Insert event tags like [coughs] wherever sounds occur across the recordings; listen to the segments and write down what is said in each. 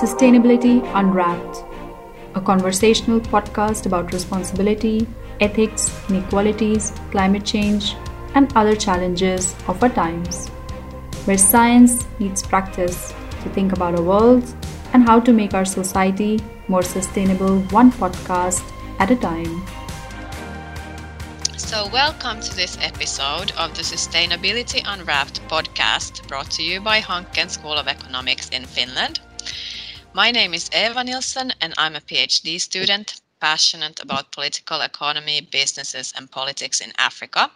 Sustainability Unwrapped, a conversational podcast about responsibility, ethics, inequalities, climate change, and other challenges of our times, where science meets practice to think about our world and how to make our society more sustainable one podcast at a time. So, welcome to this episode of the Sustainability Unwrapped podcast brought to you by Hanken School of Economics in Finland. My name is Eva Nilsson, and I'm a PhD student passionate about political economy, businesses, and politics in Africa.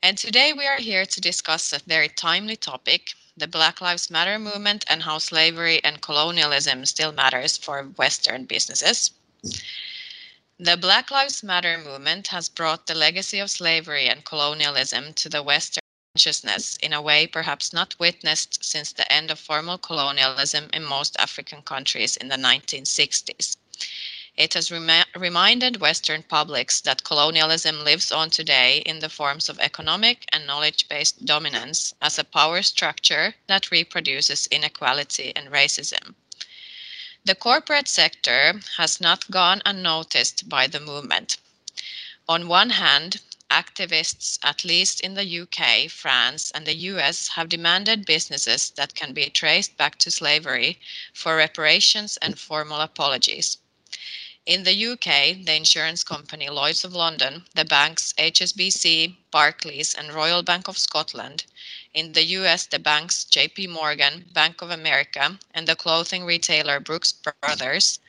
And today we are here to discuss a very timely topic the Black Lives Matter movement and how slavery and colonialism still matters for Western businesses. The Black Lives Matter movement has brought the legacy of slavery and colonialism to the Western consciousness in a way perhaps not witnessed since the end of formal colonialism in most African countries in the 1960s. It has rem- reminded Western publics that colonialism lives on today in the forms of economic and knowledge based dominance as a power structure that reproduces inequality and racism. The corporate sector has not gone unnoticed by the movement. On one hand, activists, at least in the UK, France, and the US, have demanded businesses that can be traced back to slavery for reparations and formal apologies. In the UK, the insurance company Lloyds of London, the banks HSBC, Barclays, and Royal Bank of Scotland in the US, the banks JP Morgan, Bank of America, and the clothing retailer Brooks Brothers.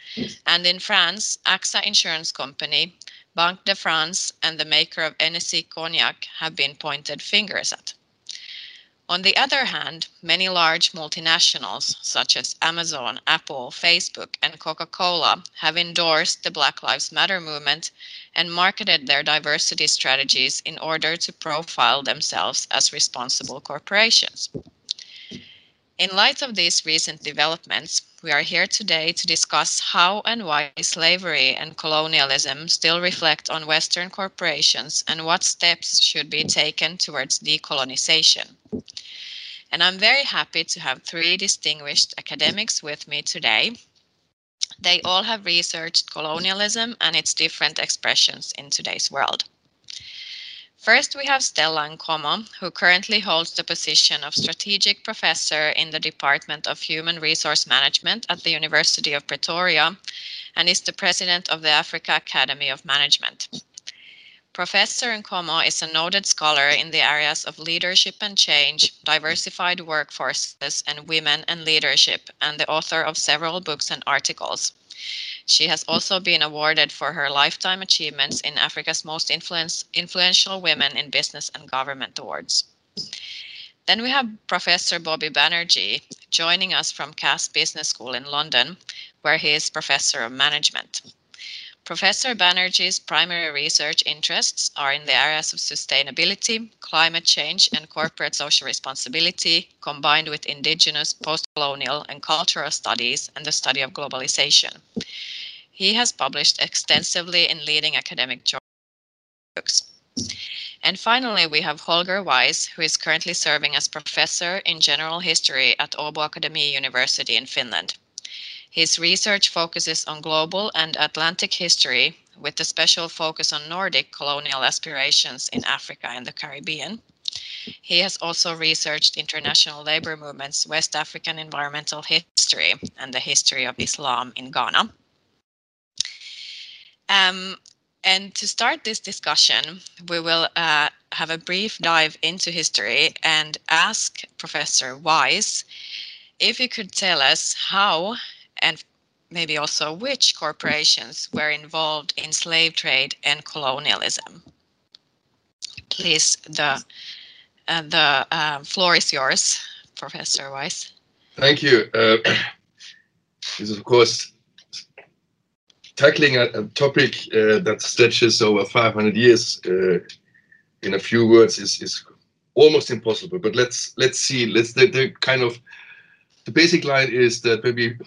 And in France, AXA Insurance Company, Banque de France, and the maker of Hennessy Cognac have been pointed fingers at. On the other hand, many large multinationals such as Amazon, Apple, Facebook, and Coca Cola have endorsed the Black Lives Matter movement and marketed their diversity strategies in order to profile themselves as responsible corporations. In light of these recent developments, we are here today to discuss how and why slavery and colonialism still reflect on Western corporations and what steps should be taken towards decolonization. And I'm very happy to have three distinguished academics with me today. They all have researched colonialism and its different expressions in today's world. First, we have Stella Nkomo, who currently holds the position of Strategic Professor in the Department of Human Resource Management at the University of Pretoria and is the President of the Africa Academy of Management. Professor Nkomo is a noted scholar in the areas of leadership and change, diversified workforces, and women and leadership, and the author of several books and articles. She has also been awarded for her lifetime achievements in Africa's most influential women in business and government awards. Then we have Professor Bobby Banerjee joining us from Cass Business School in London, where he is Professor of Management. Professor Banerjee's primary research interests are in the areas of sustainability, climate change, and corporate social responsibility, combined with indigenous, post-colonial, and cultural studies and the study of globalization. He has published extensively in leading academic journals. And finally, we have Holger Weiss, who is currently serving as professor in general history at Åbo Akademi University in Finland. His research focuses on global and Atlantic history with a special focus on Nordic colonial aspirations in Africa and the Caribbean. He has also researched international labor movements, West African environmental history, and the history of Islam in Ghana. Um, and to start this discussion, we will uh, have a brief dive into history and ask Professor Weiss if you could tell us how and maybe also which corporations were involved in slave trade and colonialism. Please, the uh, the uh, floor is yours, Professor Weiss. Thank you. Uh, [coughs] this is, of course, tackling a, a topic uh, that stretches over 500 years uh, in a few words is, is almost impossible. But let's let's see. Let's the, the kind of the basic line is that maybe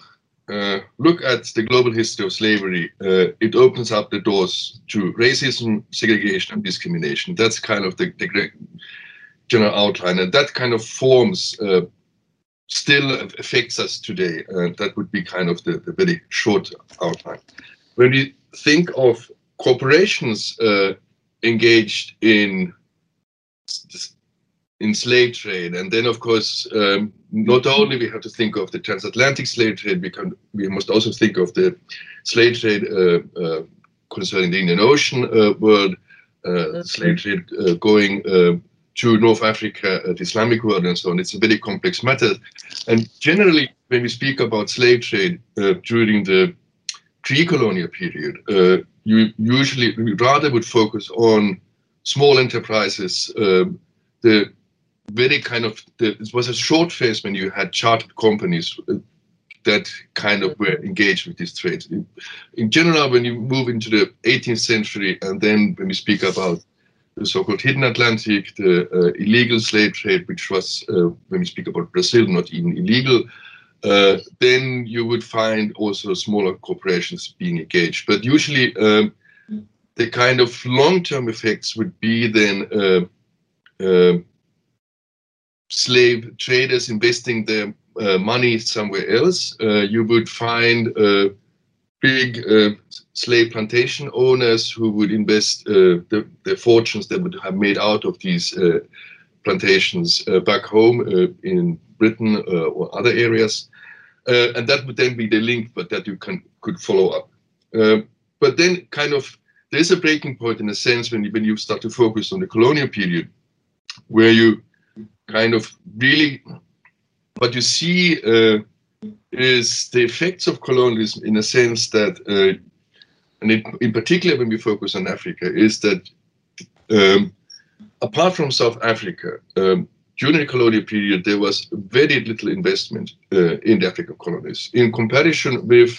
uh, look at the global history of slavery, uh, it opens up the doors to racism, segregation, and discrimination. That's kind of the, the general outline, and that kind of forms uh, still affects us today. And that would be kind of the, the very short outline. When we think of corporations uh, engaged in in slave trade, and then of course um, not only we have to think of the transatlantic slave trade, we can we must also think of the slave trade uh, uh, concerning the Indian Ocean uh, world, uh, slave trade uh, going to North Africa, the Islamic world, and so on. It's a very complex matter, and generally when we speak about slave trade during the pre-colonial period, you usually rather would focus on small enterprises, um, the very kind of the, it was a short phase when you had chartered companies uh, that kind of were engaged with this trade. In, in, general, when you move into the 18th century, and then when we speak about the so-called hidden Atlantic, the uh, illegal slave trade, which was uh, when we speak about Brazil, not even illegal, uh, then you would find also smaller corporations being engaged. But usually, um, the kind of long-term effects would be then uh, uh, slave traders investing their uh, money somewhere else. Uh, you would find uh, big slave plantation owners who would invest the, the, fortunes they would have made out of these plantations back home in Britain or other areas. And that would then be the link, but that you can could follow up. but then kind of there's a breaking point in a sense when you, when you start to focus on the colonial period, where you kind of really what you see uh, is the effects of colonialism in a sense that, uh, and in, in, particular when we focus on Africa, is that um, apart from South Africa, um, during the colonial period, there was very little investment uh, in the African colonies in comparison with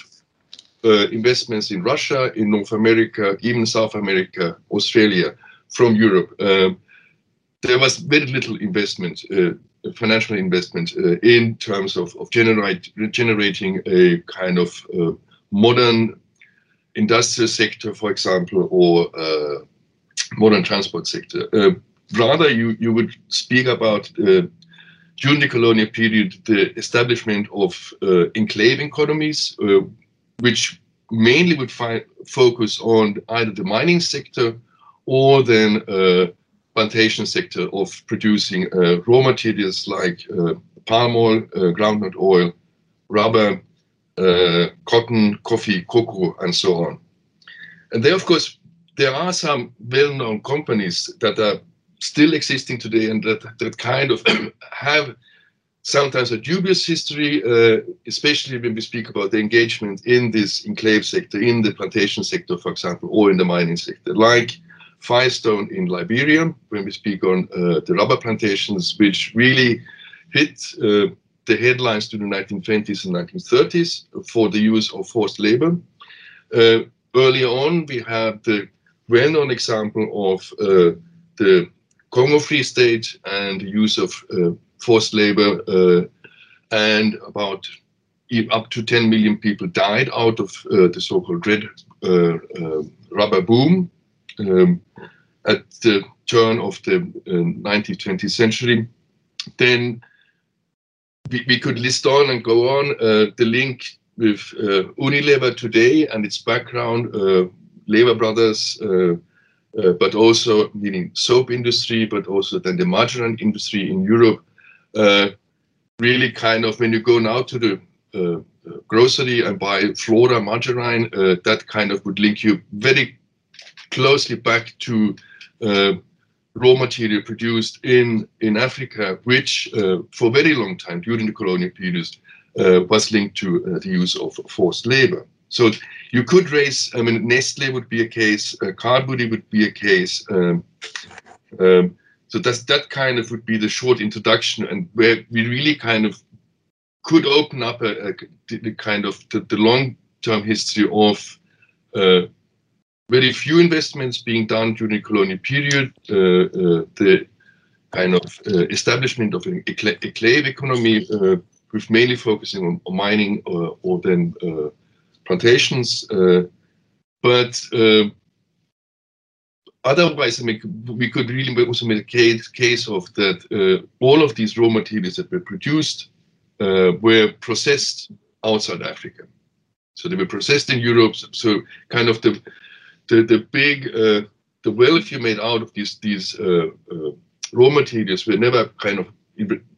uh, investments in Russia, in North America, even South America, Australia, from Europe. Um, there was very little investment, uh, financial investment, uh, in terms of, of generate, generating a kind of uh, modern industrial sector, for example, or uh, modern transport sector. Uh, rather, you, you would speak about during the colonial period, the establishment of enclave economies, which mainly would fi- focus on either the mining sector or then uh, plantation sector of producing uh, raw materials like uh, palm oil, uh, groundnut oil, rubber, uh, cotton, coffee, cocoa, and so on. And there, of course, there are some well-known companies that are still existing today and that, that kind of [clears throat] have sometimes a dubious history, uh, especially when we speak about the engagement in this enclave sector, in the plantation sector, for example, or in the mining sector, like Firestone in Liberia, when we speak on uh, the rubber plantations, which really hit uh, the headlines during the 1920s and 1930s for the use of forced labor. Uh, earlier on, we had the well-known example of uh, the Congo Free State and the use of uh, forced labor, uh, and about up to 10 million people died out of uh, the so-called red uh, rubber boom um, at the turn of the 19th, 20th century. Then we, we, could list on and go on the link with uh, Unilever today and its background, uh, Lever Brothers, uh, but also meaning soap industry, but also then the margarine industry in Europe, uh, really kind of when you go now to the uh, grocery and buy Flora margarine, uh, that kind of would link you very closely back to raw material produced in, in Africa, which uh, for a very long time during the colonial periods uh, was linked to uh, the use of forced labor. So you could raise, I mean, Nestle would be a case, uh, would be a case. Um, um, so that's that kind of would be the short introduction, and where we really kind of could open up a, a the kind of the, the long-term history of uh, very few investments being done during the colonial period, uh, uh, the kind of uh, establishment of an enclave economy, uh, with mainly focusing on, on mining or, or then uh, plantations, but otherwise, I mean, we could really also make a case, case of that uh, all of these raw materials that were produced uh, were processed outside Africa. So they were processed in Europe. So kind of the the, the big uh, the wealth you made out of these these uh, uh, raw materials were never kind of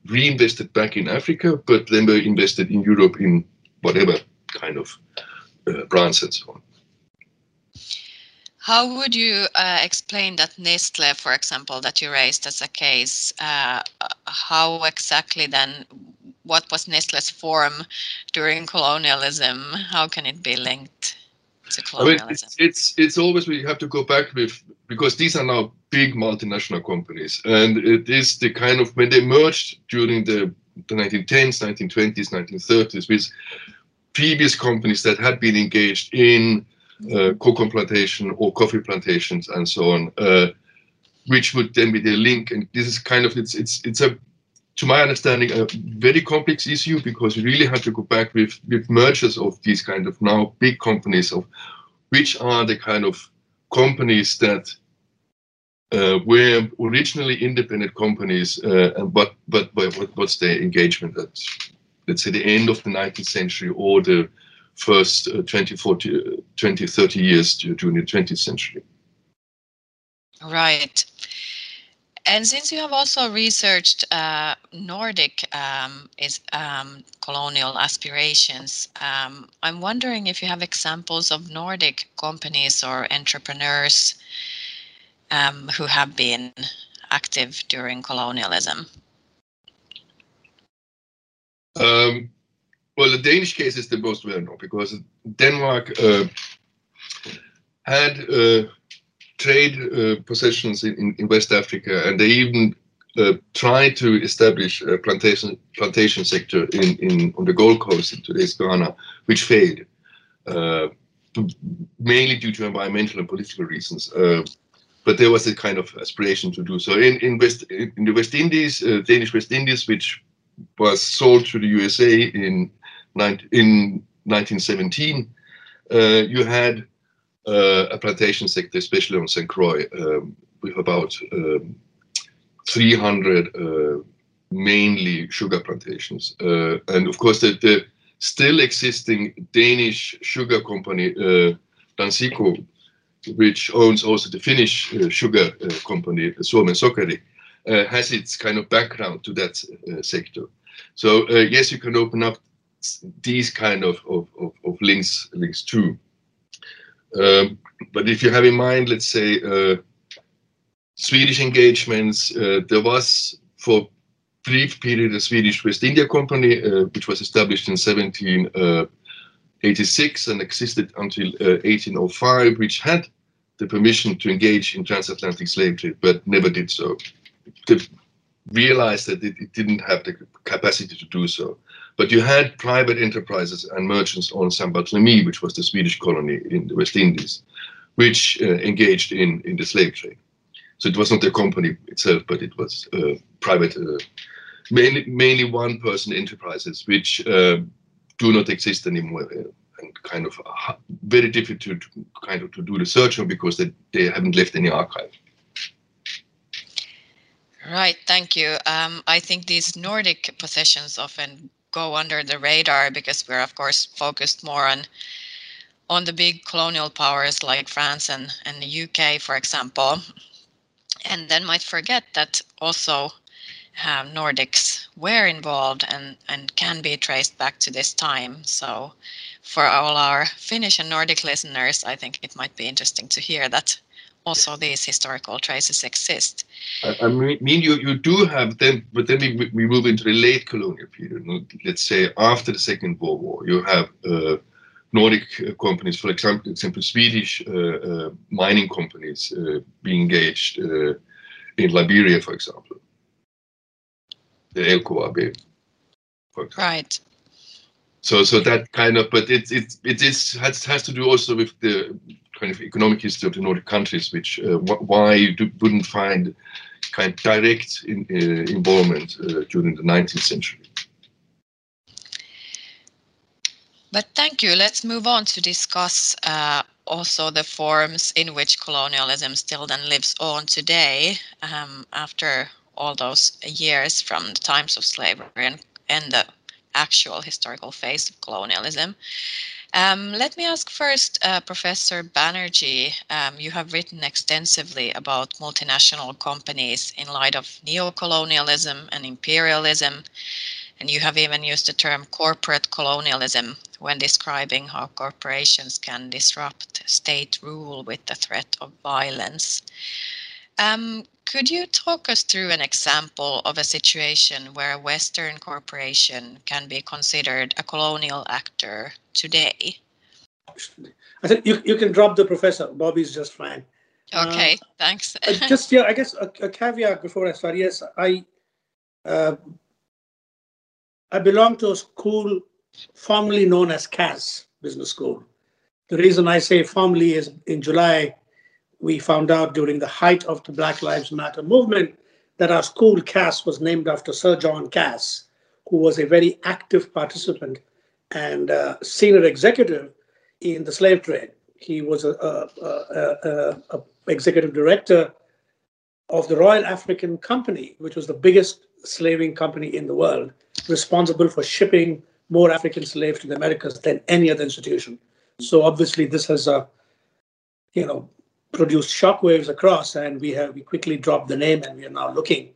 reinvested back in Africa, but then were invested in Europe in whatever kind of uh, brands and so on. How would you uh, explain that Nestle, for example, that you raised as a case, uh, how exactly then, what was Nestle's form during colonialism? How can it be linked to colonialism? I mean, it's, it's, it's always we have to go back with because these are now big multinational companies, and it is the kind of when they merged during the the 1910s, 1920s, 1930s with previous companies that had been engaged in uh, cocoa plantation or coffee plantations and so on, uh, which would then be the link. And this is kind of it's it's it's a to my understanding a very complex issue because you really have to go back with with mergers of these kind of now big companies of which are the kind of companies that uh, were originally independent companies, uh, and but but but what's their engagement at let's say the end of the 19th century or the first uh, 20, 40, 20, 30 years during the 20th century. Right. And since you have also researched uh, Nordic um, is um, colonial aspirations, um, I'm wondering if you have examples of Nordic companies or entrepreneurs um, who have been active during colonialism. Um, well, the Danish case is the most well known because Denmark uh, had uh, trade uh, possessions in, in, West Africa, and they even uh, tried to establish a plantation plantation sector in, in on the Gold Coast in today's Ghana, which failed, uh, mainly due to environmental and political reasons. Uh, but there was a kind of aspiration to do so in in West in the West Indies, Danish West Indies, which was sold to the USA in in 1917, uh, you had uh, a plantation sector, especially on St. Croix, um, with about um, 300 uh, mainly sugar plantations. Uh, and of course, the, the, still existing Danish sugar company, uh, Danisco, which owns also the Finnish uh, sugar company, Suomen Sokeri, has its kind of background to that sector. So yes, you can open up these kind of, of, of, of links links too. Um, but if you have in mind, let's say, uh, Swedish engagements, uh, there was for brief period a Swedish West India Company, uh, which was established in 1786 uh, and existed until 1805, uh, which had the permission to engage in transatlantic slave trade, but never did so. They realize that it, it didn't have the capacity to do so. But you had private enterprises and merchants on St. Barthélemy, which was the Swedish colony in the West Indies, which uh, engaged in, in the slave trade. So it was not the company itself, but it was uh, private, uh, mainly, mainly one person enterprises, which uh, do not exist anymore uh, and kind of uh, very difficult to, to, kind of to do research on because they, they haven't left any archive. Right, thank you. Um, I think these Nordic possessions often go under the radar because we're of course focused more on on the big colonial powers like France and, and the UK, for example, and then might forget that also uh, Nordics were involved and, and can be traced back to this time. So for all our Finnish and Nordic listeners, I think it might be interesting to hear that also these historical traces exist. I, I mean, you, you do have them, but then we, we move into the late colonial period. Let's say after the Second World War, you have uh, Nordic uh, companies, for example, example Swedish uh, uh, mining companies uh, being engaged uh, in Liberia, for example. The LKAB. Right. So, so that kind of, but it it it is has has to do also with the kind of economic history of the Nordic countries, which uh, why you do, wouldn't find kind of direct in, uh, involvement uh, during the 19th century. But thank you. Let's move on to discuss uh, also the forms in which colonialism still then lives on today um, after all those years from the times of slavery and, and the actual historical phase of colonialism. Um, let me ask first, uh, Professor Banerjee, um, you have written extensively about multinational companies in light of neo-colonialism and imperialism, and you have even used the term corporate colonialism when describing how corporations can disrupt state rule with the threat of violence. Um, could you talk us through an example of a situation where a Western corporation can be considered a colonial actor today? I said you, you can drop the professor. Bobby's just fine. Okay, uh, thanks. Uh, [laughs] just yeah, I guess a, a, caveat before I start. Yes, I uh, I belong to a school formerly known as Cass Business School. The reason I say formerly is in July we found out during the height of the Black Lives Matter movement that our school, Cass, was named after Sir John Cass, who was a very active participant and uh, senior executive in the slave trade. He was a, a, a, a, executive director of the Royal African Company, which was the biggest slaving company in the world, responsible for shipping more African slaves to the Americas than any other institution. So obviously, this has, uh, you know, produced shockwaves across, and we have we quickly dropped the name, and we are now looking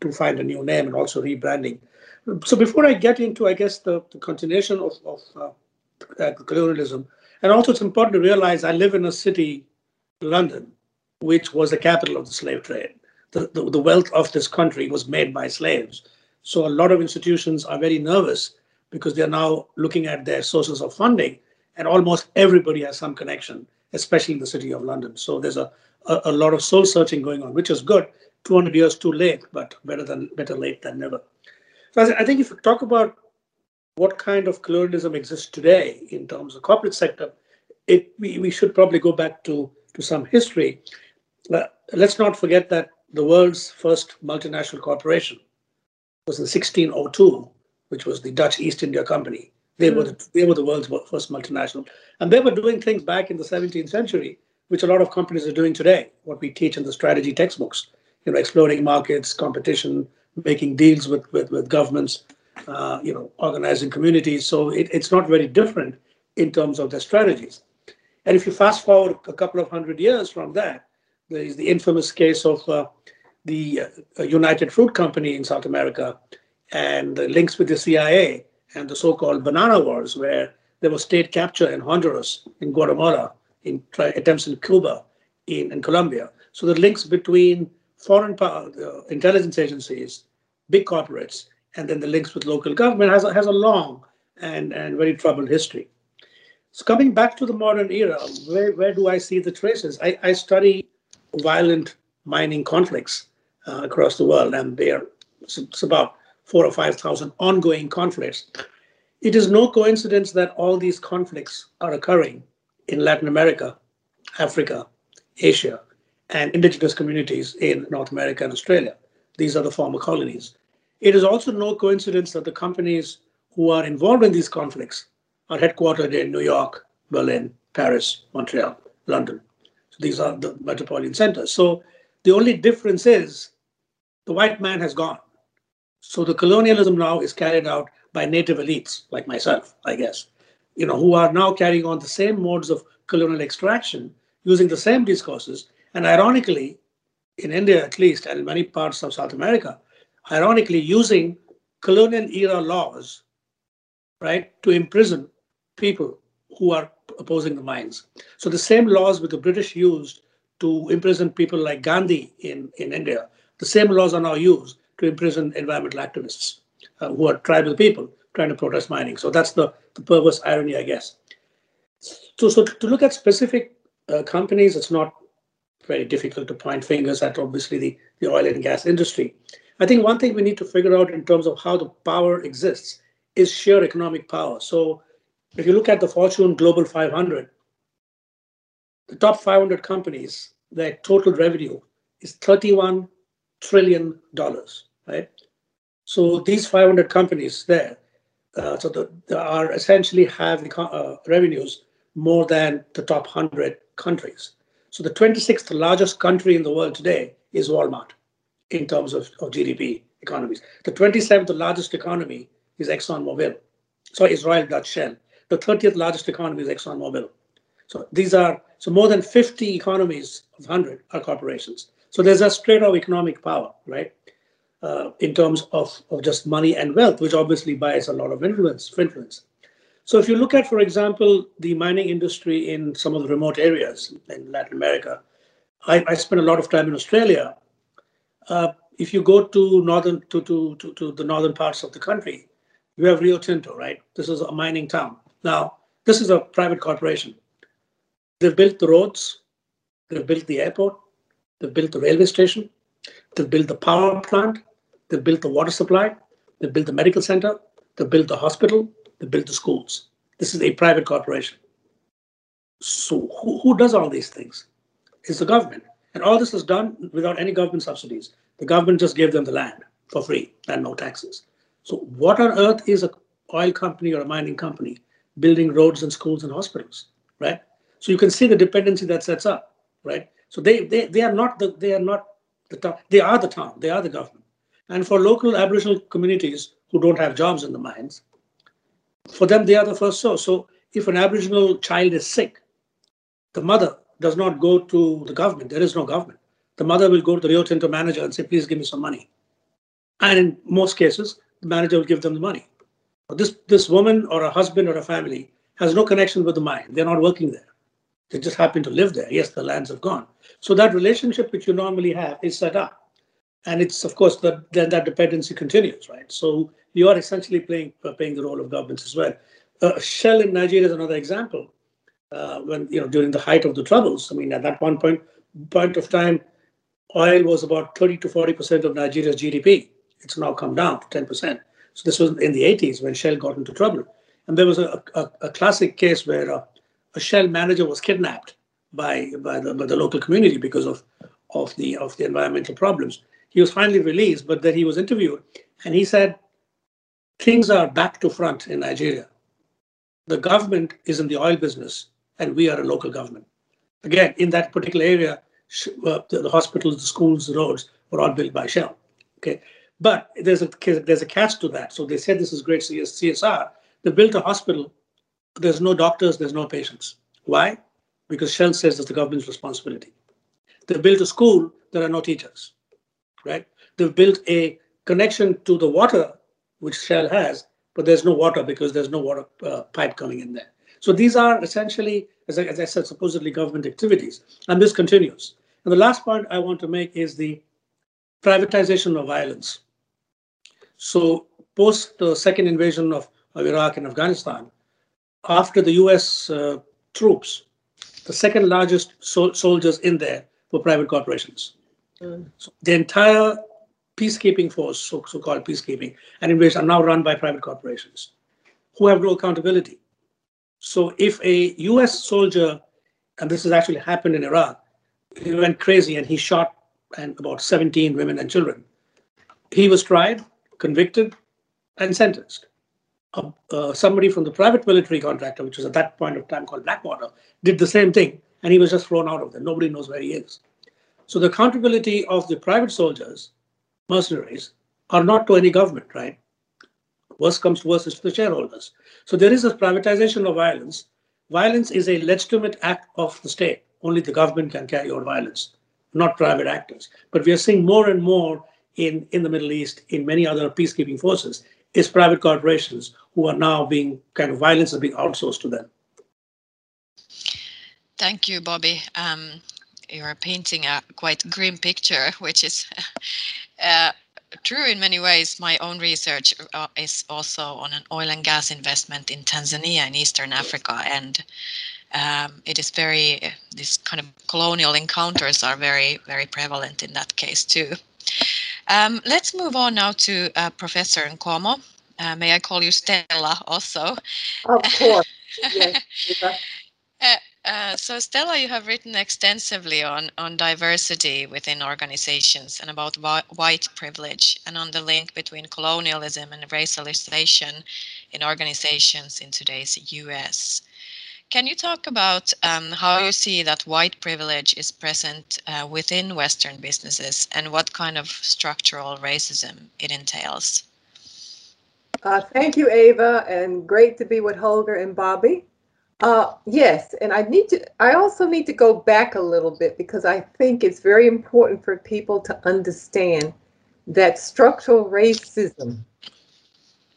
to find a new name and also rebranding. So before I get into, I guess, the, the continuation of, of uh, uh, colonialism, and also it's important to realize I live in a city, London, which was the capital of the slave trade. The, the, the wealth of this country was made by slaves. So a lot of institutions are very nervous because they're now looking at their sources of funding, and almost everybody has some connection especially in the city of London. So there's a, a, a lot of soul searching going on, which is good. 200 years too late, but better than better late than never. So I think if you talk about what kind of colonialism exists today in terms of corporate sector, it we, we should probably go back to to some history. Uh, let's not forget that the world's first multinational corporation was in 1602, which was the Dutch East India Company. They were the, they were the world's first multinational, and they were doing things back in the 17th century, which a lot of companies are doing today. What we teach in the strategy textbooks, you know, exploring markets, competition, making deals with with, with governments, uh, you know, organizing communities. So it, it's not very different in terms of their strategies. And if you fast forward a couple of hundred years from that, there is the infamous case of uh, the uh, United Fruit Company in South America and the links with the CIA and the so-called banana wars, where there was state capture in Honduras, in Guatemala, in attempts in Cuba, in, in Colombia. So the links between foreign power, uh, intelligence agencies, big corporates, and then the links with local government has a, has a long and, and very troubled history. So coming back to the modern era, where, where do I see the traces? I, I study violent mining conflicts uh, across the world, and they're it's, about four or 5,000 ongoing conflicts. It is no coincidence that all these conflicts are occurring in Latin America, Africa, Asia, and indigenous communities in North America and Australia. These are the former colonies. It is also no coincidence that the companies who are involved in these conflicts are headquartered in New York, Berlin, Paris, Montreal, London. So these are the metropolitan centers. So the only difference is the white man has gone. So the colonialism now is carried out by native elites like myself, I guess, you know, who are now carrying on the same modes of colonial extraction using the same discourses. And ironically, in India at least, and in many parts of South America, ironically using colonial era laws, right, to imprison people who are opposing the mines. So the same laws that the British used to imprison people like Gandhi in, in India, the same laws are now used to imprison environmental activists uh, who are tribal people trying to protest mining. So that's the, the perverse irony, I guess. So, so to look at specific uh, companies, it's not very difficult to point fingers at obviously the, the oil and gas industry. I think one thing we need to figure out in terms of how the power exists is sheer economic power. So if you look at the Fortune Global 500, the top 500 companies, their total revenue is 31 trillion dollars right? So these 500 companies there, uh, so the, are essentially have uh, revenues more than the top 100 countries. So the 26th largest country in the world today is Walmart in terms of, of GDP economies. The 27th largest economy is ExxonMobil. So is Royal Dutch Shell. The 30th largest economy is ExxonMobil. So these are so more than 50 economies of 100 are corporations. So there's a straight of economic power, right? Uh, in terms of, of just money and wealth, which obviously buys a lot of influence. influence. So if you look at, for example, the mining industry in some of the remote areas in Latin America, I, I spent a lot of time in Australia. Uh, if you go to northern to, to, to, to the northern parts of the country, you have Rio Tinto, right? This is a mining town. Now, this is a private corporation. They've built the roads, they've built the airport, they've built the railway station, they've built the power plant, they've built the water supply, they've built the medical center, they've built the hospital, they've built the schools. This is a private corporation. So who, who does all these things? It's the government. And all this is done without any government subsidies. The government just gave them the land for free and no taxes. So what on earth is a oil company or a mining company building roads and schools and hospitals, right? So you can see the dependency that sets up, right? So they they, they are not the they are not the town. They are the town. They are the government. And for local Aboriginal communities who don't have jobs in the mines, for them they are the first source. So if an Aboriginal child is sick, the mother does not go to the government. There is no government. The mother will go to the Rio Tinto manager and say, "Please give me some money." And in most cases, the manager will give them the money. This this woman or a husband or a family has no connection with the mine. They're not working there. They just happen to live there. Yes, the lands have gone. So that relationship which you normally have is set up. And it's, of course, that then that dependency continues, right? So you are essentially playing playing the role of governments as well. Uh, Shell in Nigeria is another example. Uh, when you know during the height of the troubles, I mean, at that one point point of time, oil was about 30 to 40 percent of Nigeria's GDP. It's now come down to 10 percent. So this was in the 80s when Shell got into trouble, and there was a, a, a classic case where uh, a Shell manager was kidnapped by by the, by the local community because of of the of the environmental problems. He was finally released, but then he was interviewed, and he said things are back to front in Nigeria. The government is in the oil business, and we are a local government. Again, in that particular area, uh, the, the, hospitals, the schools, the roads were all built by Shell. Okay, but there's a there's a catch to that. So they said this is great CSR. They built a hospital there's no doctors, there's no patients. Why? Because Shell says it's the government's responsibility. They've built a school, there are no teachers, right? They've built a connection to the water, which Shell has, but there's no water because there's no water uh, pipe coming in there. So these are essentially, as I, as I said, supposedly government activities, and this continues. And the last point I want to make is the privatization of violence. So post the second invasion of, of Iraq and Afghanistan, after the US uh, troops, the second largest so- soldiers in there were private corporations. Mm. So the entire peacekeeping force, so, so called peacekeeping, and invasion are now run by private corporations who have no accountability. So if a US soldier, and this has actually happened in Iraq, he went crazy and he shot and about 17 women and children. He was tried, convicted, and sentenced uh, somebody from the private military contractor, which was at that point of time called Blackwater, did the same thing, and he was just thrown out of there. Nobody knows where he is. So the accountability of the private soldiers, mercenaries, are not to any government, right? Worst comes to worst is to the shareholders. So there is a privatization of violence. Violence is a legitimate act of the state. Only the government can carry out violence, not private actors. But we are seeing more and more in, in the Middle East, in many other peacekeeping forces, is private corporations who are now being kind of violence is being outsourced to them. Thank you, Bobby. Um, you are painting a quite grim picture, [laughs] which is [laughs] uh, true in many ways. My own research uh, is also on an oil and gas investment in Tanzania in Eastern Africa, and um, it is very these kind of colonial encounters are very very prevalent in that case too. Um, let's move on now to uh, Professor Nkomo. Uh, may I call you Stella also? Of course. yes. [laughs] Uh, uh, so Stella, you have written extensively on, on diversity within organizations and about white privilege and on the link between colonialism and racialization in organizations in today's US. Can you talk about um, how you see that white privilege is present uh, within Western businesses and what kind of structural racism it entails? Uh, thank you, Ava, and great to be with Holger and Bobby. Uh, yes, and I need to. I also need to go back a little bit because I think it's very important for people to understand that structural racism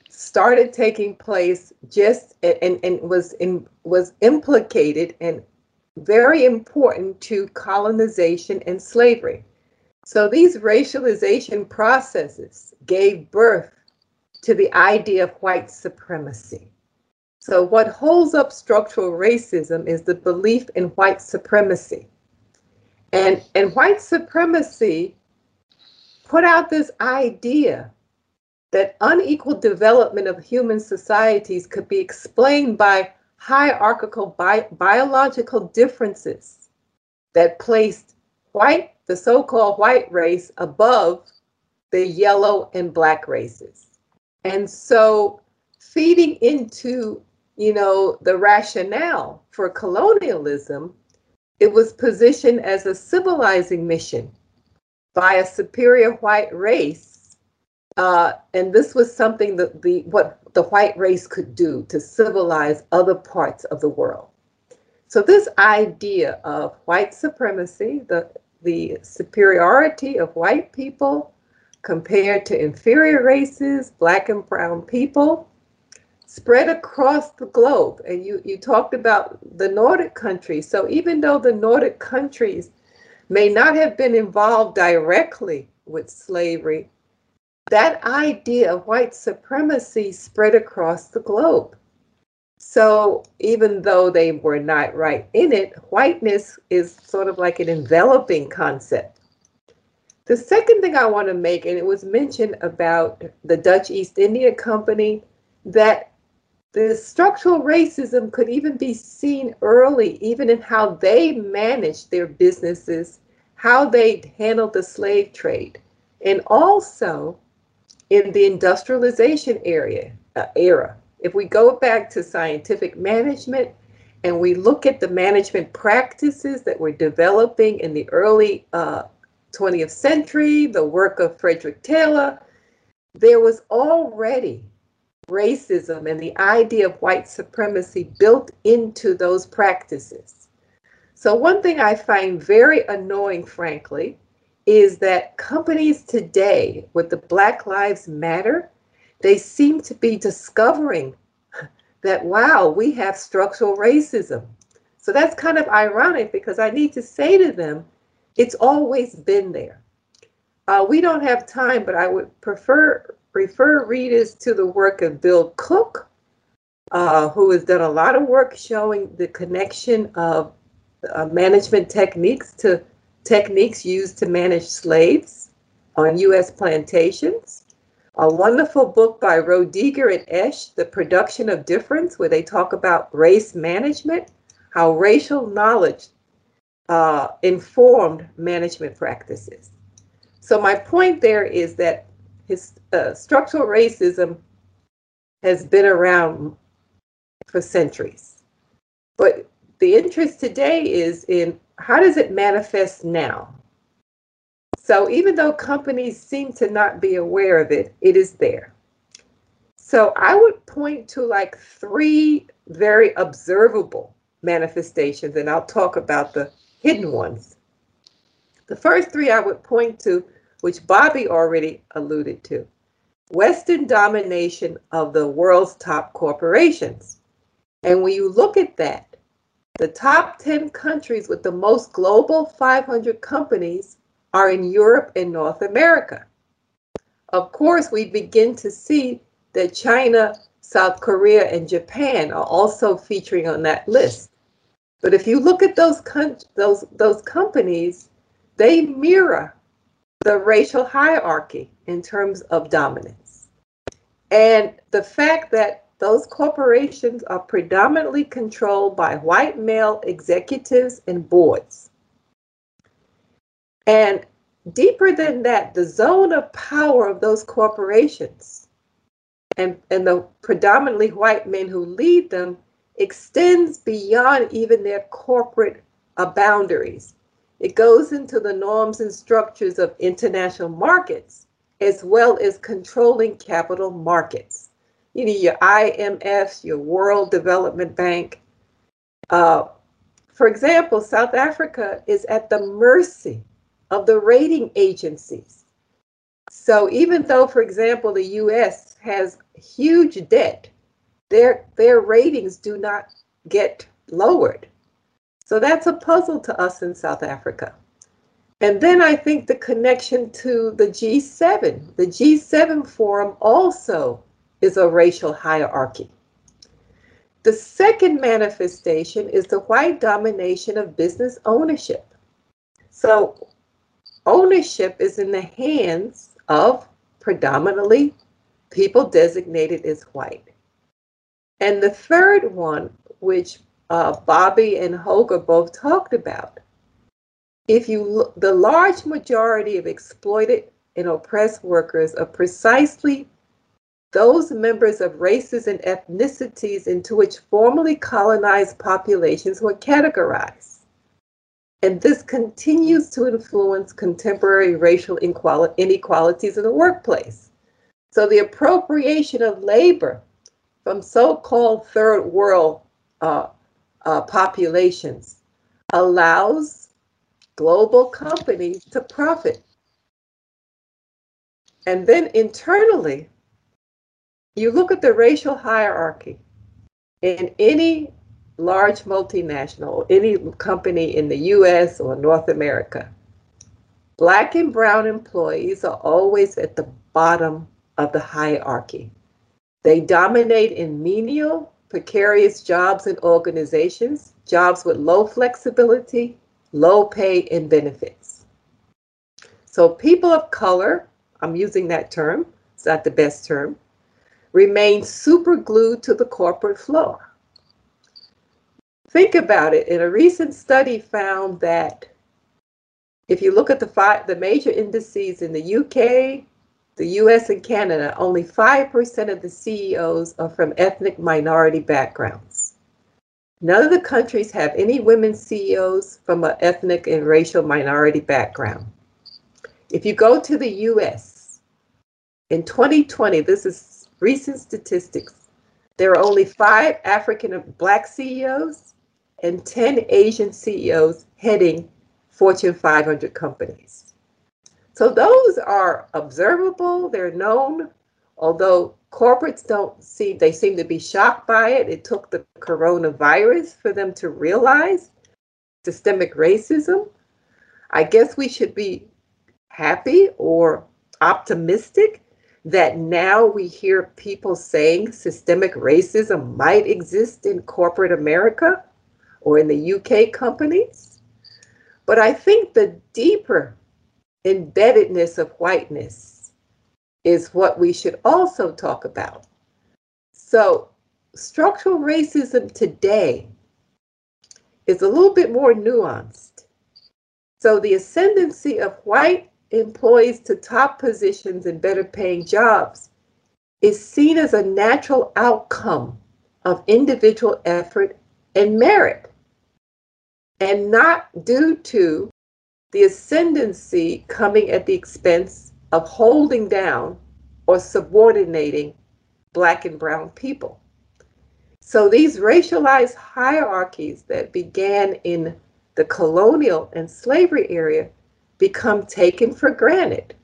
started taking place just and, and was in, was implicated and very important to colonization and slavery. So these racialization processes gave birth to the idea of white supremacy. So, what holds up structural racism is the belief in white supremacy. And, and white supremacy put out this idea that unequal development of human societies could be explained by hierarchical bi- biological differences that placed white, the so called white race, above the yellow and black races. And so, feeding into you know, the rationale for colonialism, it was positioned as a civilizing mission by a superior white race. Uh, and this was something that the what the white race could do to civilize other parts of the world. So this idea of white supremacy, the the superiority of white people compared to inferior races, black and brown people, spread across the globe. And you, you talked about the Nordic countries. So even though the Nordic countries may not have been involved directly with slavery, that idea of white supremacy spread across the globe. So even though they were not right in it, whiteness is sort of like an enveloping concept. The second thing I want to make, and it was mentioned about the Dutch East India Company, that the structural racism could even be seen early, even in how they managed their businesses, how they handled the slave trade, and also in the industrialization area uh, era. If we go back to scientific management and we look at the management practices that were developing in the early uh, 20th century, the work of Frederick Taylor, there was already racism and the idea of white supremacy built into those practices. So, one thing I find very annoying, frankly, is that companies today with the Black Lives Matter, they seem to be discovering that, wow, we have structural racism. So that's kind of ironic because I need to say to them, it's always been there. Uh, we don't have time, but I would prefer refer readers to the work of Bill Cooke, uh, who has done a lot of work showing the connection of uh, management techniques to techniques used to manage slaves on U.S. plantations. A wonderful book by Roediger and Esch, The Production of Difference, where they talk about race management, how racial knowledge uh, informed management practices. So my point there is that his uh, structural racism has been around for centuries. But the interest today is in how does it manifest now? So even though companies seem to not be aware of it, it is there. So I would point to like three very observable manifestations, and I'll talk about the hidden ones. The first three I would point to which Bobby already alluded to. Western domination of the world's top corporations. And when you look at that, the top 10 countries with the most global 500 companies are in Europe and North America. Of course, we begin to see that China, South Korea, and Japan are also featuring on that list. But if you look at those, those, those companies, they mirror the racial hierarchy in terms of dominance. And the fact that those corporations are predominantly controlled by white male executives and boards. And deeper than that, the zone of power of those corporations and, and the predominantly white men who lead them extends beyond even their corporate boundaries. It goes into the norms and structures of international markets, as well as controlling capital markets. you know, your IMFs, your World Development Bank. Uh, for example, South Africa is at the mercy of the rating agencies. So even though, for example, the US has huge debt, their, their ratings do not get lowered. So that's a puzzle to us in South Africa. And then I think the connection to the G7. The G7 forum also is a racial hierarchy. The second manifestation is the white domination of business ownership. So, ownership is in the hands of predominantly people designated as white. And the third one, which uh, Bobby and Holger both talked about, if you the large majority of exploited and oppressed workers are precisely those members of races and ethnicities into which formerly colonized populations were categorized. And this continues to influence contemporary racial inequalities in the workplace. So the appropriation of labor from so-called third world uh, uh, populations allows global companies to profit. And then internally, you look at the racial hierarchy in any large multinational, any company in the US or North America. Black and brown employees are always at the bottom of the hierarchy. They dominate in menial, precarious jobs and organizations, jobs with low flexibility, low pay, and benefits. So people of color, I'm using that term, it's not the best term, remain super glued to the corporate floor. Think about it. In a recent study found that if you look at the five, the major indices in the UK, the US and Canada, only 5% of the CEOs are from ethnic minority backgrounds. None of the countries have any women CEOs from an ethnic and racial minority background. If you go to the US, in 2020, this is recent statistics, there are only five African and Black CEOs and 10 Asian CEOs heading Fortune 500 companies. So those are observable, they're known, although corporates don't see, they seem to be shocked by it. It took the coronavirus for them to realize systemic racism. I guess we should be happy or optimistic that now we hear people saying systemic racism might exist in corporate America or in the UK companies. But I think the deeper embeddedness of whiteness is what we should also talk about. So, structural racism today is a little bit more nuanced. So, the ascendancy of white employees to top positions and better paying jobs is seen as a natural outcome of individual effort and merit, and not due to the ascendancy coming at the expense of holding down or subordinating Black and Brown people. So these racialized hierarchies that began in the colonial and slavery area become taken for granted.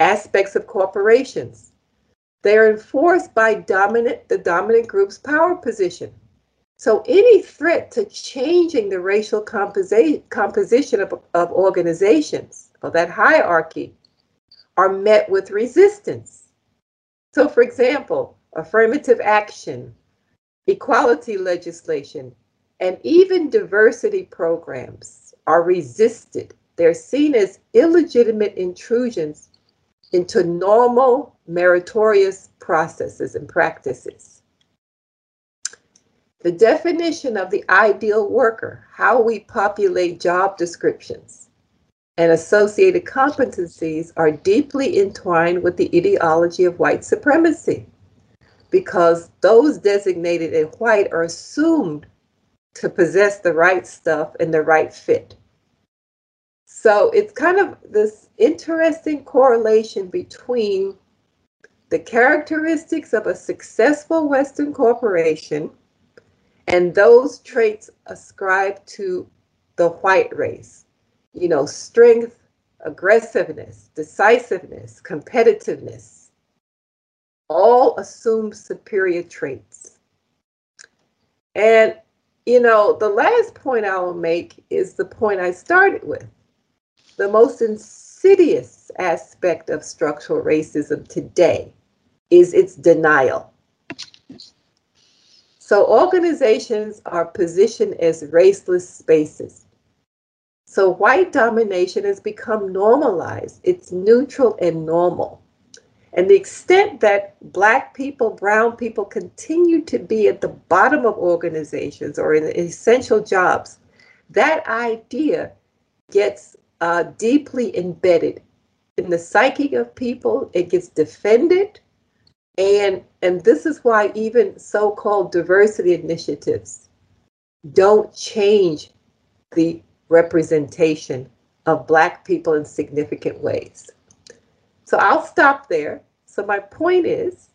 Aspects of corporations. They are enforced by dominant, the dominant group's power position. So any threat to changing the racial composi- composition of, of organizations or that hierarchy are met with resistance. So, for example, affirmative action, equality legislation, and even diversity programs are resisted they're seen as illegitimate intrusions into normal meritorious processes and practices. The definition of the ideal worker, how we populate job descriptions, and associated competencies are deeply entwined with the ideology of white supremacy because those designated as white are assumed to possess the right stuff and the right fit. So it's kind of this interesting correlation between the characteristics of a successful Western corporation and those traits ascribed to the white race. You know, strength, aggressiveness, decisiveness, competitiveness, all assume superior traits. And, you know, the last point I will make is the point I started with. The most insidious aspect of structural racism today is its denial. So organizations are positioned as raceless spaces. So white domination has become normalized. It's neutral and normal. And the extent that Black people, Brown people continue to be at the bottom of organizations or in essential jobs, that idea gets uh, deeply embedded in the psyche of people. It gets defended. And, and this is why even so-called diversity initiatives don't change the representation of Black people in significant ways. So I'll stop there. So my point is,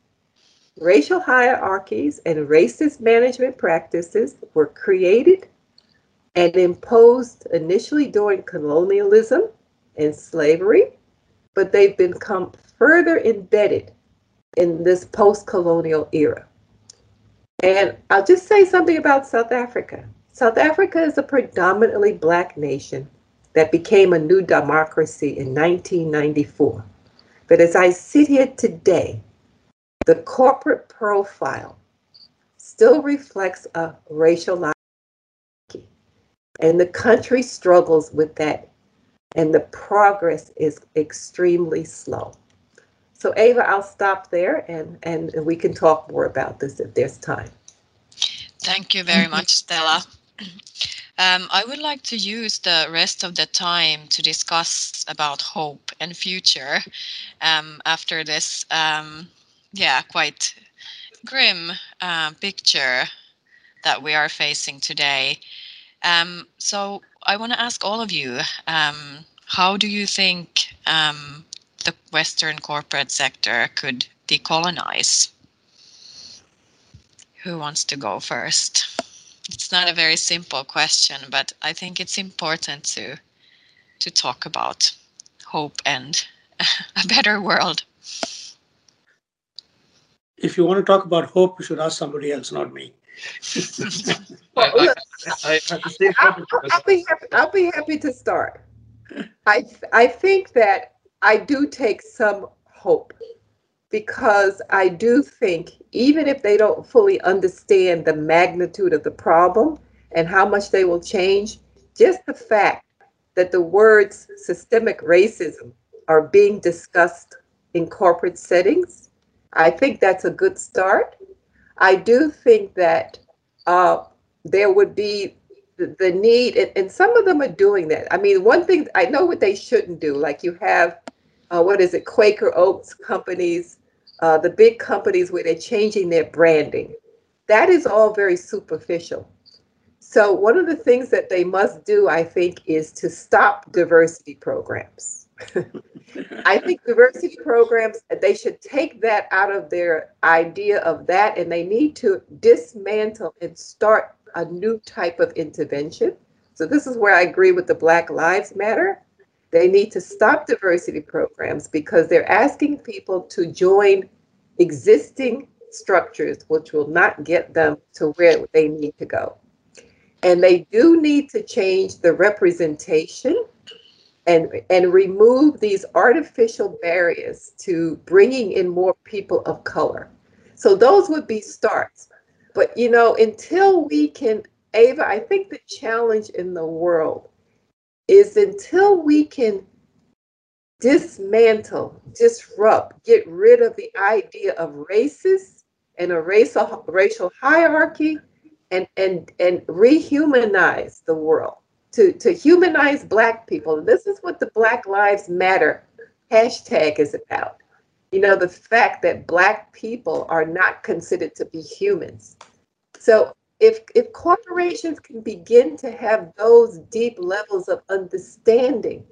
racial hierarchies and racist management practices were created and imposed initially during colonialism and slavery, but they've become further embedded in this post-colonial era. And I'll just say something about South Africa. South Africa is a predominantly black nation that became a new democracy in 1994. But as I sit here today, the corporate profile still reflects a racial hierarchy. And the country struggles with that. And the progress is extremely slow. So Ava, I'll stop there and, and we can talk more about this if there's time. Thank you very much, Stella. [clears throat] Um, I would like to use the rest of the time to discuss about hope and future um, after this, um, yeah, quite grim uh, picture that we are facing today. Um, so I want to ask all of you, um, how do you think um, Western corporate sector could decolonize? Who wants to go first? it's not a very simple question, but I think it's important to to talk about hope and [laughs] a better world. If you want to talk about hope, you should ask somebody else, not me. well, I, I, I, I'll, I'll, be happy, I'll be happy to start. I I think that I do take some hope because I do think, even if they don't fully understand the magnitude of the problem and how much they will change, just the fact that the words systemic racism are being discussed in corporate settings, I think that's a good start. I do think that uh, there would be the, need, and some of them are doing that. I mean, one thing I know what they shouldn't do, like you have uh, what is it, Quaker Oats companies, uh, the big companies where they're changing their branding. That is all very superficial. So one of the things that they must do, I think, is to stop diversity programs. [laughs] I think diversity programs, they should take that out of their idea of that and they need to dismantle and start a new type of intervention. So this is where I agree with the Black Lives Matter. They need to stop diversity programs because they're asking people to join existing structures, which will not get them to where they need to go. And they do need to change the representation and, and remove these artificial barriers to bringing in more people of color. So those would be starts. But you know, until we can, Ava, I think the challenge in the world is until we can dismantle, disrupt, get rid of the idea of racist and a racial racial hierarchy and and and rehumanize the world to to humanize black people. This is what the Black Lives Matter hashtag is about. You know, the fact that black people are not considered to be humans. So if if corporations can begin to have those deep levels of understanding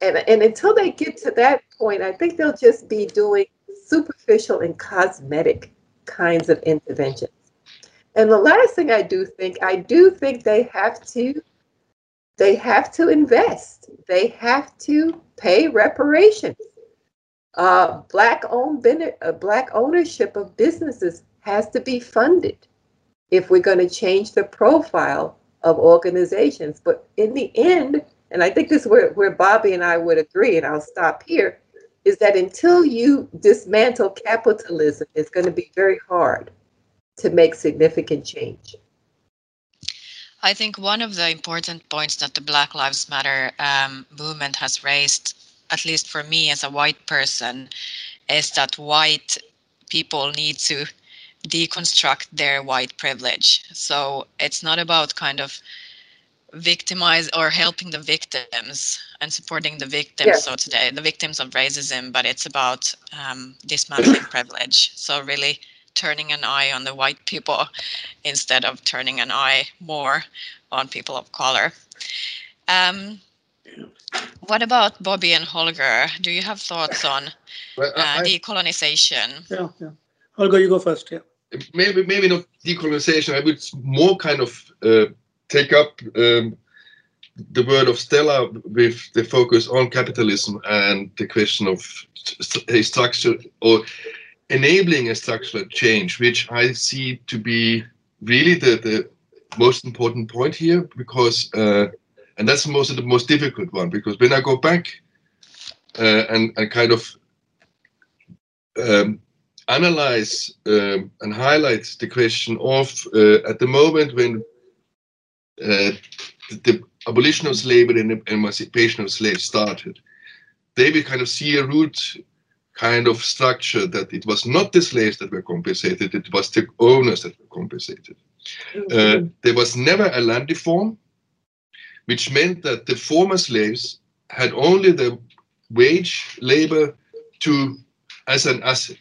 and and until they get to that point, I think they'll just be doing superficial and cosmetic kinds of interventions. And the last thing I do think, I do think they have to they have to invest. They have to pay reparations. Uh, black owned uh, black ownership of businesses has to be funded if we're going to change the profile of organizations. But in the end, and I think this is where, where Bobby and I would agree, and I'll stop here, is that until you dismantle capitalism, it's going to be very hard to make significant change. I think one of the important points that the Black Lives Matter um, movement has raised, at least for me as a white person, is that white people need to deconstruct their white privilege. So it's not about kind of victimize or helping the victims and supporting the victims yes. so today the victims of racism but it's about um, dismantling [coughs] privilege. So really turning an eye on the white people instead of turning an eye more on people of color. Um, what about bobby and holger? Do you have thoughts on well, uh, decolonization? Yeah, yeah. Holger you go first yeah maybe maybe not decolonization i would more kind of uh, take up um, the word of Stella with the focus on capitalism and the question of a structure or enabling a structural change, which I see to be really the, the most important point here, because uh, and that's most the most difficult one, because when I go back uh, and, and kind of um, analyze um, and highlight the question of uh, at the moment when uh, the, the, abolition of slavery and the emancipation of slaves started, they will kind of see a root kind of structure that it was not the slaves that were compensated, it was the owners that were compensated. Mm-hmm. Uh, there was never a land reform, which meant that the former slaves had only the wage labor to as an asset.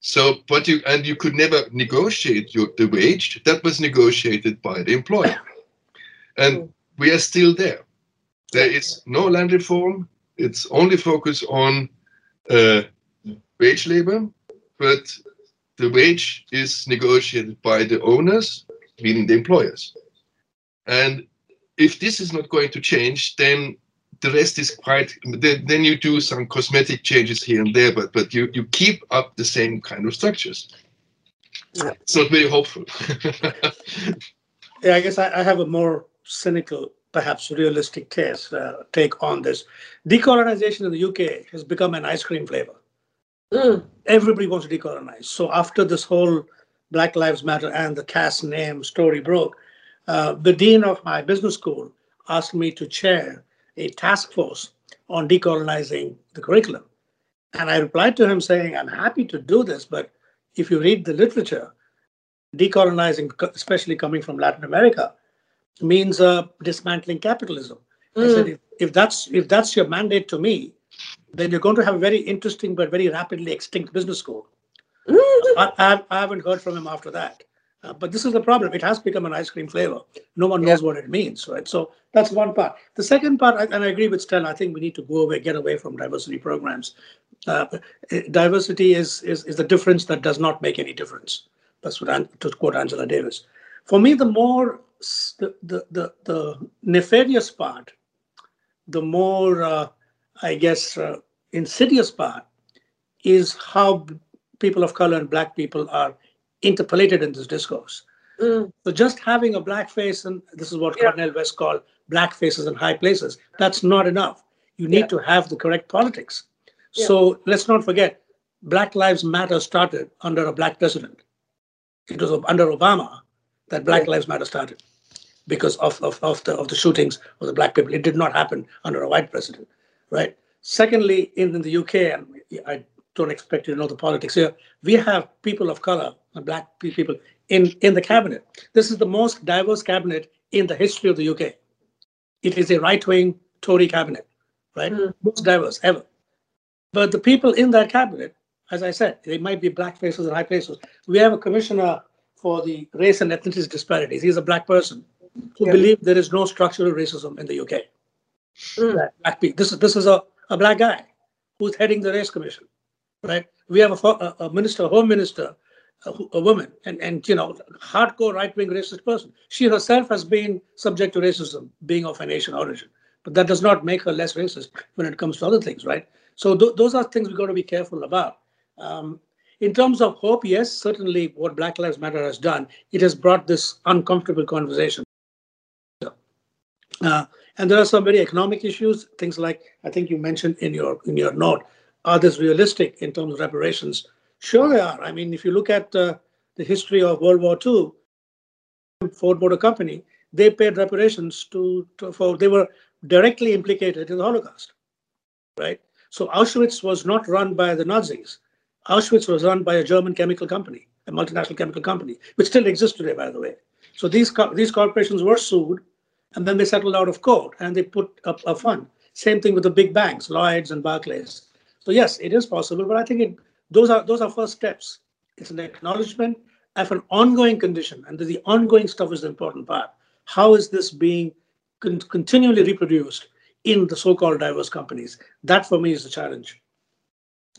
So, but you and you could never negotiate your, the wage that was negotiated by the employer. [laughs] And we are still there. There is no land reform. It's only focus on uh, wage labor, but the wage is negotiated by the owners, meaning the employers. And if this is not going to change, then the rest is quite. Then you do some cosmetic changes here and there, but but you you keep up the same kind of structures. Yeah. It's very hopeful. [laughs] yeah, I guess I, I have a more cynical, perhaps realistic case, uh, take on this. Decolonization in the UK has become an ice cream flavor. Mm. Everybody wants to decolonize. So after this whole Black Lives Matter and the Cass name story broke, uh, the dean of my business school asked me to chair a task force on decolonizing the curriculum. And I replied to him saying, I'm happy to do this, but if you read the literature, decolonizing, especially coming from Latin America, means uh, dismantling capitalism. Mm. I said, mm. if, if that's if that's your mandate to me, then you're going to have a very interesting but very rapidly extinct business school. Mm. I, I, I, haven't heard from him after that. Uh, but this is the problem. It has become an ice cream flavor. No one knows yeah. what it means, right? So that's one part. The second part, and I agree with Stella, I think we need to go away, get away from diversity programs. Uh, diversity is, is is the difference that does not make any difference. That's what to quote Angela Davis. For me, the more the, the, the, the nefarious part, the more, uh, I guess, uh, insidious part is how people of color and black people are interpolated in this discourse. Mm. So just having a black face, and this is what yeah. Cornel West called black faces in high places, that's not enough. You need yeah. to have the correct politics. Yeah. So let's not forget, Black Lives Matter started under a black president. It was under Obama that Black Lives Matter started because of, of, of, the, of the shootings of the black people. It did not happen under a white president, right? Secondly, in, in the UK, and I don't expect you to know the politics here, we have people of color black people in, in the cabinet. This is the most diverse cabinet in the history of the UK. It is a right-wing Tory cabinet, right? Mm. Most diverse ever. But the people in that cabinet, as I said, they might be black faces and high faces. We have a commissioner for the race and ethnicity disparities. He's a black person who yeah. believe there is no structural racism in the UK. Mm. Black people. This is this is a, a black guy who's heading the race commission, right? We have a, a, minister, a home minister, a, a, woman, and, and you know, hardcore right-wing racist person. She herself has been subject to racism, being of an Asian origin. But that does not make her less racist when it comes to other things, right? So th- those are things we've got to be careful about. Um, in terms of hope, yes, certainly what Black Lives Matter has done, it has brought this uncomfortable conversation. Uh, and there are some very economic issues, things like I think you mentioned in your in your note. Are this realistic in terms of reparations? Sure, they are. I mean, if you look at uh, the history of World War II, Ford Motor Company, they paid reparations to, to for they were directly implicated in the Holocaust, right? So Auschwitz was not run by the Nazis. Auschwitz was run by a German chemical company, a multinational chemical company, which still exists today, by the way. So these these corporations were sued, and then they settled out of court and they put up a fund. Same thing with the big banks, Lloyd's and Barclays. So yes, it is possible, but I think it, those are those are first steps. It's an acknowledgement of an ongoing condition, and the ongoing stuff is the important part. How is this being con- continually reproduced in the so-called diverse companies? That for me is the challenge.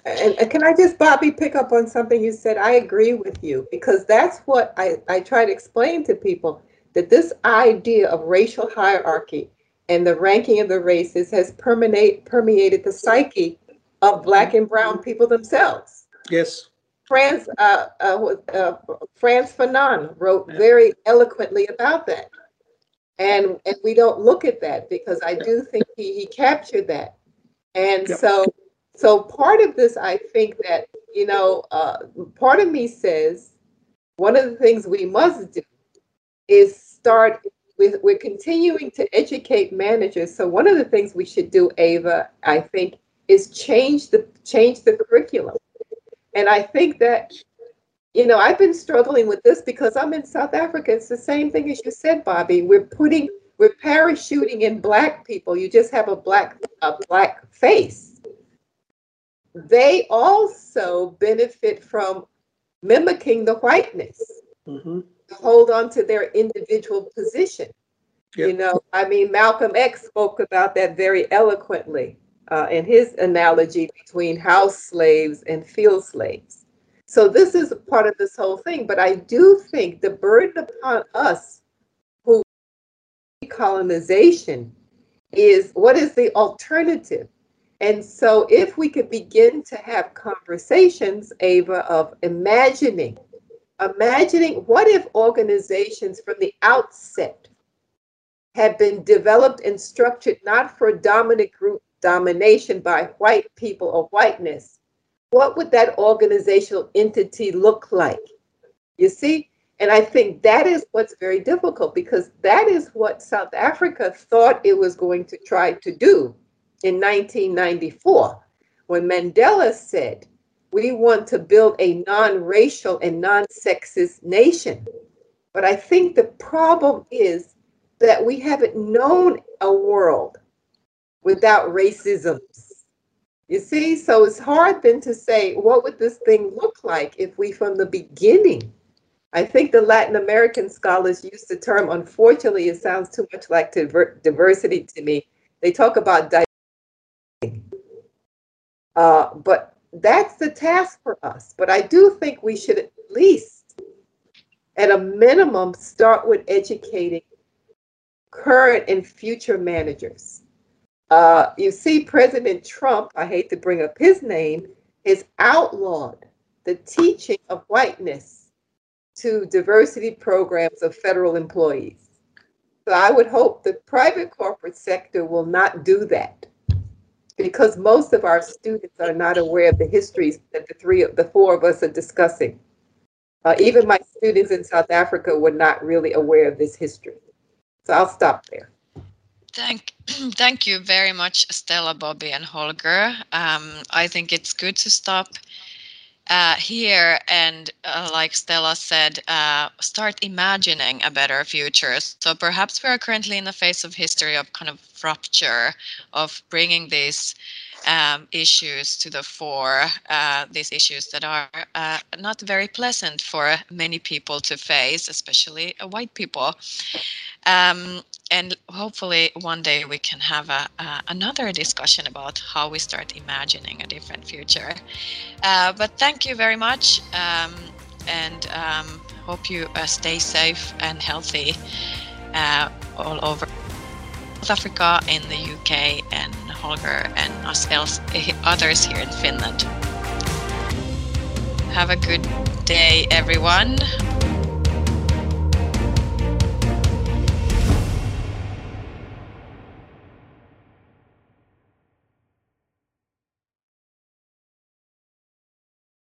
And, can I just, Bobby, pick up on something you said? I agree with you because that's what I, I try to explain to people that this idea of racial hierarchy and the ranking of the races has permeate, permeated the psyche of Black and Brown people themselves. Yes. Frantz, uh, uh, uh, Frantz Fanon wrote yeah. very eloquently about that. And, and we don't look at that because I do think he, he captured that. And so so part of this, I think that, you know, uh, part of me says one of the things we must do is start with, we're continuing to educate managers. So one of the things we should do, Ava, I think, is change the change the curriculum. And I think that, you know, I've been struggling with this because I'm in South Africa. It's the same thing as you said, Bobby. We're putting we're parachuting in black people. You just have a black a black face they also benefit from mimicking the whiteness mm-hmm. hold on to their individual position yep. you know i mean malcolm x spoke about that very eloquently uh, in his analogy between house slaves and field slaves. So this is a part of this whole thing but i do think the burden upon us who colonization is what is the alternative? And so, if we could begin to have conversations, Ava, of imagining, imagining what if organizations from the outset had been developed and structured not for dominant group domination by white people or whiteness, what would that organizational entity look like? You see? And I think that is what's very difficult because that is what South Africa thought it was going to try to do in 1994 when Mandela said, We want to build a non racial and non sexist nation. But I think the problem is that we haven't known a world without racism. You see, so it's hard then to say, what would this thing look like if we from the beginning? I think the Latin American scholars use the term, unfortunately, it sounds too much like diversity to me. They talk about uh, but that's the task for us. But I do think we should at least, at a minimum, start with educating current and future managers. Uh, you see, President Trump, I hate to bring up his name, has outlawed the teaching of whiteness to diversity programs of federal employees. So I would hope the private corporate sector will not do that because most of our students are not aware of the histories that the three, the four of us are discussing. Uh, even my students in South Africa were not really aware of this history. So I'll stop there. Thank, [clears throat] thank you very much, Stella, Bobby, and Holger. Um, I think it's good to stop uh, here and, uh, like Stella said, uh, start imagining a better future. So perhaps we are currently in the phase of history of kind of rupture, of bringing these um, issues to the fore, uh, these issues that are uh, not very pleasant for many people to face, especially uh, white people. Um, and hopefully one day we can have a, another discussion about how we start imagining a different future. Uh, but thank you very much, um, and um, hope you uh, stay safe and healthy uh, all over South Africa, in the UK, and Holger and us else, others here in Finland. Have a good day, everyone.